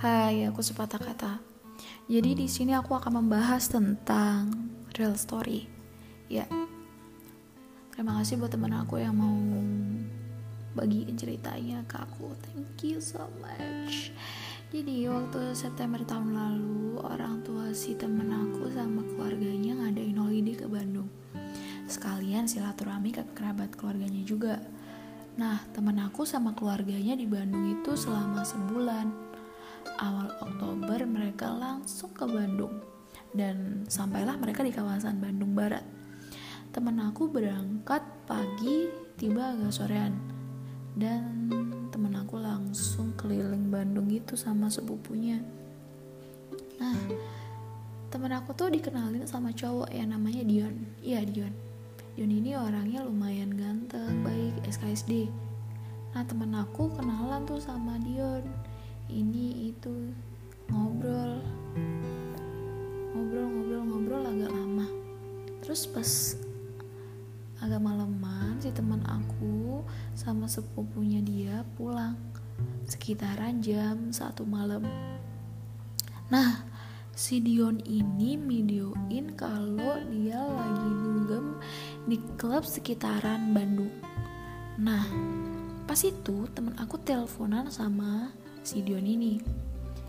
Hai, aku sepatah kata. Jadi di sini aku akan membahas tentang real story. Ya. Terima kasih buat teman aku yang mau bagiin ceritanya ke aku. Thank you so much. Jadi waktu September tahun lalu orang tua si temen aku sama keluarganya ngadain holiday ke Bandung. Sekalian silaturahmi ke kerabat keluarganya juga. Nah, temen aku sama keluarganya di Bandung itu selama sebulan awal Oktober mereka langsung ke Bandung dan sampailah mereka di kawasan Bandung Barat. Temen aku berangkat pagi, tiba agak sorean. Dan temen aku langsung keliling Bandung itu sama sepupunya. Nah, temen aku tuh dikenalin sama cowok yang namanya Dion. Iya, Dion. Dion ini orangnya lumayan ganteng, baik, SKSD. Nah, temen aku kenalan tuh sama Dion ini itu ngobrol. Ngobrol ngobrol ngobrol agak lama. Terus pas agak malaman si teman aku sama sepupunya dia pulang sekitaran jam satu malam. Nah si Dion ini videoin kalau dia lagi dugem di klub sekitaran Bandung. Nah pas itu teman aku teleponan sama si Dion ini.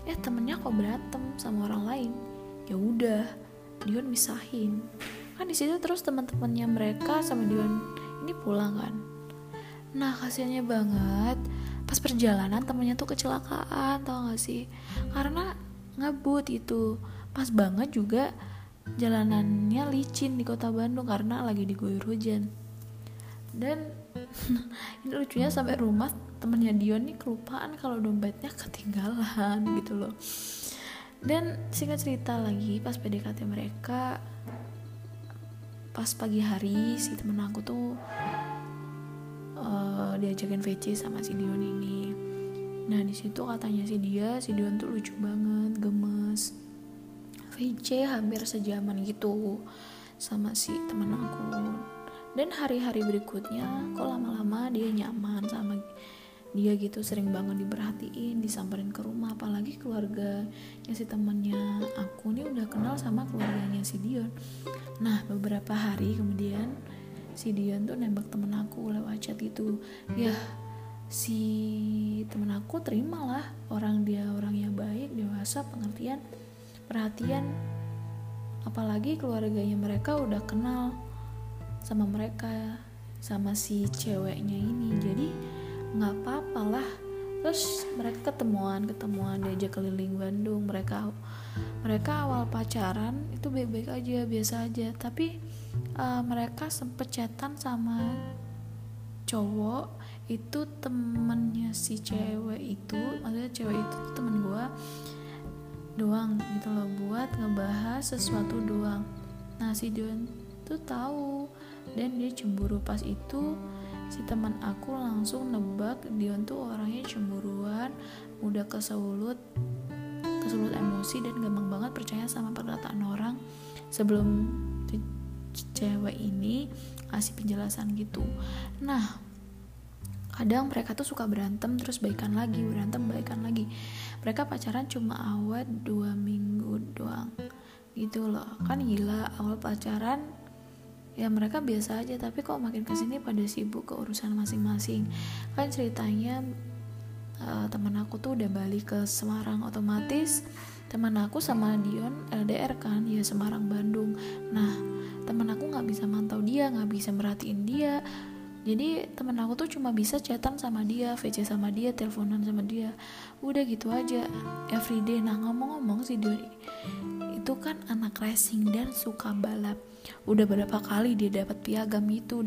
Eh temennya kok berantem sama orang lain? Ya udah Dion misahin. Kan di situ terus teman-temannya mereka sama Dion ini pulang kan. Nah kasihannya banget pas perjalanan temennya tuh kecelakaan tau gak sih? Karena ngebut itu. Pas banget juga jalanannya licin di kota Bandung karena lagi diguyur hujan. Dan ini lucunya sampai rumah temennya Dion nih kelupaan kalau dompetnya ketinggalan gitu loh. Dan singkat cerita lagi pas PDKT mereka pas pagi hari si temen aku tuh uh, diajakin VC sama si Dion ini. Nah di situ katanya si dia si Dion tuh lucu banget gemes. VC hampir sejaman gitu sama si temen aku dan hari-hari berikutnya kok lama-lama dia nyaman sama dia gitu sering banget diperhatiin disamperin ke rumah apalagi keluarga yang si temannya aku nih udah kenal sama keluarganya si Dion. Nah beberapa hari kemudian si Dion tuh nembak temen aku lewat chat itu ya si temen aku terimalah orang dia orang yang baik dewasa pengertian perhatian. Apalagi keluarganya mereka udah kenal sama mereka sama si ceweknya ini. Jadi nggak apa-apa lah. Terus mereka ketemuan ketemuan diajak keliling Bandung. Mereka mereka awal pacaran itu baik-baik aja biasa aja. Tapi uh, mereka sempet chatan sama cowok itu temennya si cewek itu maksudnya cewek itu temen gue doang gitu loh buat ngebahas sesuatu doang. Nah si Dion tuh tahu dan dia cemburu. Pas itu si teman aku langsung nebak Dion tuh orangnya cemburuan mudah kesulut kesulut emosi dan gampang banget percaya sama perkataan orang. Sebelum cewek ini kasih penjelasan gitu. Nah kadang mereka tuh suka berantem terus baikan lagi berantem baikan lagi. Mereka pacaran cuma awet dua minggu doang. Gitu loh. Kan gila awal pacaran ya mereka biasa aja tapi kok makin ke sini pada sibuk ke urusan masing-masing. Kan ceritanya uh, teman aku tuh udah balik ke Semarang otomatis. Teman aku sama Dion LDR kan ya Semarang Bandung. Nah teman aku nggak bisa mantau dia nggak bisa merhatiin dia. Jadi temen aku tuh cuma bisa chatan sama dia VC sama dia teleponan sama dia. Udah gitu aja everyday. Nah ngomong-ngomong si Dion itu kan anak racing dan suka balap. Udah berapa kali dia dapat piagam itu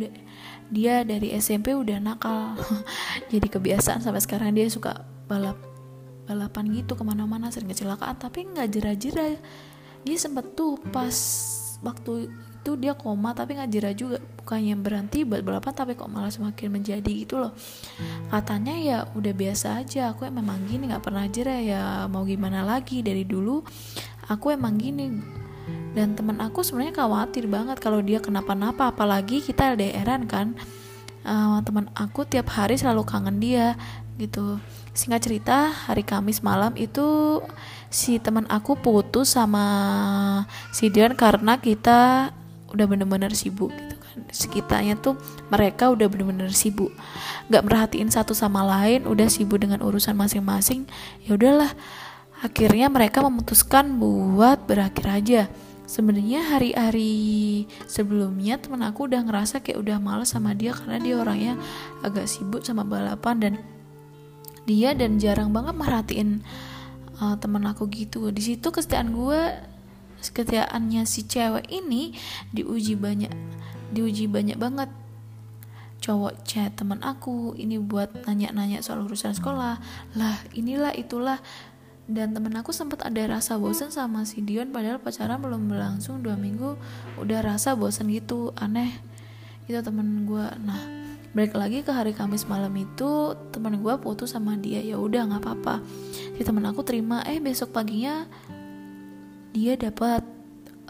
dia dari SMP udah nakal. Jadi kebiasaan sampai sekarang dia suka balap balapan gitu ke mana-mana sering kecelakaan. Tapi nggak jera-jera. Dia sempet tuh pas waktu itu dia koma tapi nggak jera juga. Bukannya berhenti buat balapan tapi kok malah semakin menjadi gitu loh. Katanya ya udah biasa aja. Aku emang gini nggak pernah jera. Ya mau gimana lagi? Dari dulu aku emang gini. Dan teman aku sebenarnya khawatir banget kalau dia kenapa-napa apalagi kita LDRan kan. Uh, teman aku tiap hari selalu kangen dia gitu. Singkat cerita hari Kamis malam itu si teman aku putus sama si Dian karena kita udah bener-bener sibuk gitu kan. Sekitarnya tuh mereka udah bener-bener sibuk. Nggak merhatiin satu sama lain udah sibuk dengan urusan masing-masing. Ya udahlah akhirnya mereka memutuskan buat berakhir aja. Sebenarnya hari-hari sebelumnya temen aku udah ngerasa kayak udah males sama dia karena dia orangnya agak sibuk sama balapan dan dia dan jarang banget merhatiin uh, temen aku gitu. Di situ kesetiaan gue kesetiaannya si cewek ini diuji banyak diuji banyak banget. Cowok chat teman aku ini buat nanya-nanya soal urusan sekolah. Lah inilah itulah dan temen aku sempat ada rasa bosan sama si Dion padahal pacaran belum berlangsung dua minggu udah rasa bosan gitu aneh. Itu temen gue nah balik lagi ke hari Kamis malam itu temen gue putus sama dia. Ya udah nggak apa-apa. Si temen aku terima. Eh besok paginya dia dapat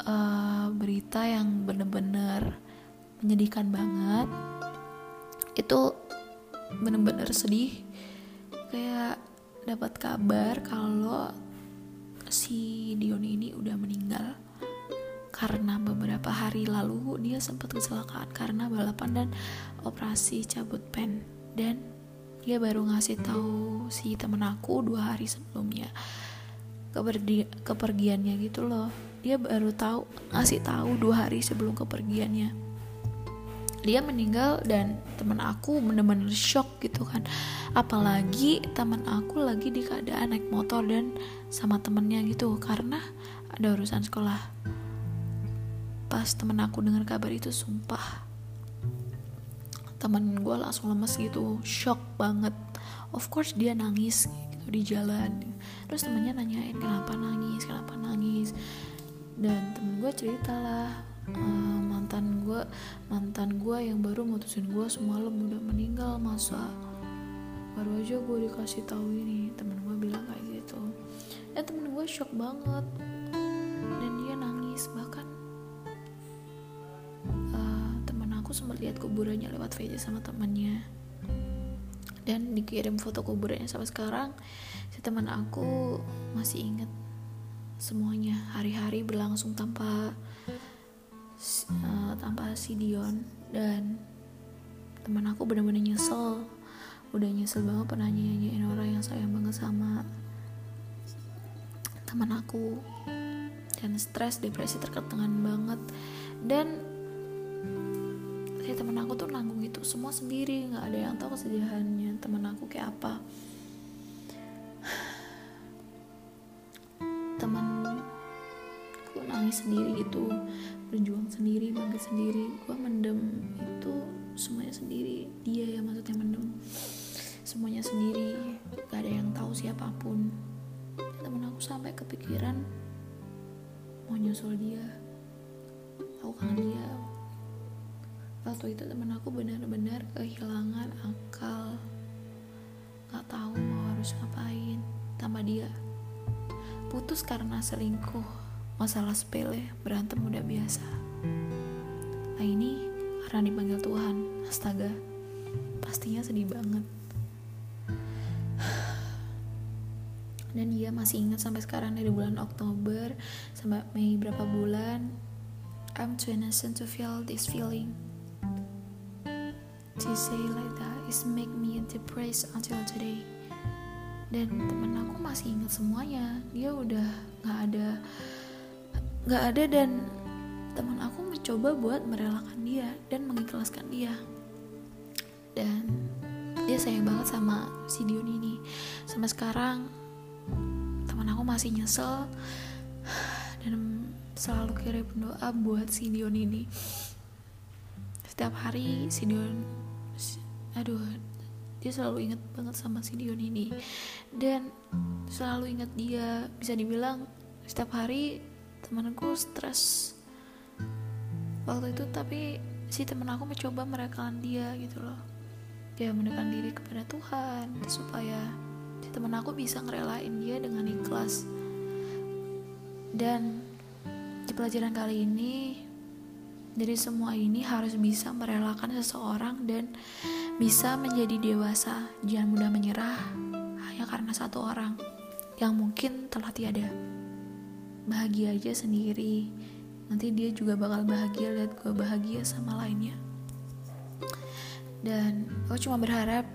uh, berita yang bener-bener menyedihkan banget. Itu bener-bener sedih. Kayak dapat kabar kalau si Dion ini udah meninggal. Karena beberapa hari lalu dia sempat kecelakaan karena balapan dan operasi cabut pen. Dan dia baru ngasih tahu si temen aku dua hari sebelumnya kepergi kepergiannya gitu loh. Dia baru tahu ngasih tahu dua hari sebelum kepergiannya dia meninggal dan teman aku bener-bener shock gitu kan. Apalagi teman aku lagi di keadaan naik motor dan sama temennya gitu. Karena ada urusan sekolah. Pas temen aku dengar kabar itu sumpah. Temen gue langsung lemes gitu. Shock banget. Of course dia nangis gitu di jalan. Terus temennya nanyain kenapa nangis? Kenapa nangis? Dan temen gue cerita lah uh, mantan gue mantan gue yang baru mutusin gue semalam udah meninggal masa? Baru aja gue dikasih tahu ini temen gue bilang kayak gitu. Ya temen gue shock banget. Dan dia nangis bahkan. Uh, temen aku sempat lihat kuburannya lewat VC sama temannya dan dikirim foto kuburannya sampai sekarang si teman aku masih inget semuanya. Hari-hari berlangsung tanpa tanpa si Dion? Dan teman aku benar-benar nyesel. Udah nyesel banget pernah nyanyiin orang yang sayang banget sama teman aku. Dan stres depresi terketengan banget. Dan si teman aku tuh nanggung itu semua sendiri. Nggak ada yang tahu kesedihannya teman aku kayak apa. Temanku nangis sendiri gitu berjuang sendiri bangkit sendiri. Gue mendem itu semuanya sendiri. Dia yang maksudnya mendem semuanya sendiri. Gak ada yang tahu siapa pun. Temen aku sampai kepikiran mau nyusul dia. Aku kangen dia. Waktu itu temen aku benar-benar kehilangan akal. Gak tahu mau harus ngapain. Tambah dia putus karena selingkuh masalah sepele berantem udah biasa. Nah ini karena dipanggil Tuhan. Astaga pastinya sedih banget. Dan dia masih ingat sampai sekarang dari bulan Oktober sampai Mei berapa bulan I'm too innocent to feel this feeling. To say like that is make me depressed until today. Dan temen aku masih ingat semuanya. Dia udah nggak ada nggak ada dan teman aku mencoba buat merelakan dia dan mengikhlaskan dia. Dan dia sayang banget sama si Dion ini. Sampai sekarang teman aku masih nyesel dan selalu kirim doa buat si Dion ini. Setiap hari si Dion aduh dia selalu inget banget sama si Dion ini. Dan selalu inget dia. Bisa dibilang setiap hari temanku stres waktu itu tapi si teman aku mencoba merelakan dia gitu loh. Dia mendekat diri kepada Tuhan supaya si teman aku bisa ngerelain dia dengan ikhlas. Dan di pelajaran kali ini dari semua ini harus bisa merelakan seseorang dan bisa menjadi dewasa. Jangan mudah menyerah hanya karena satu orang yang mungkin telah tiada bahagia aja sendiri. Nanti dia juga bakal bahagia lihat gue bahagia sama lainnya. Dan gue cuma berharap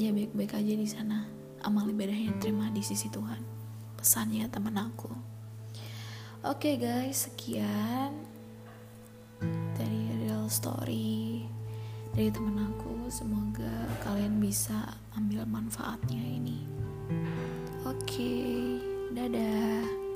ya baik-baik aja di sana. Amal ibadahnya terima di sisi Tuhan. Pesannya teman aku. Oke okay guys sekian dari real story dari teman aku. Semoga kalian bisa ambil manfaatnya ini. Oke okay, dadah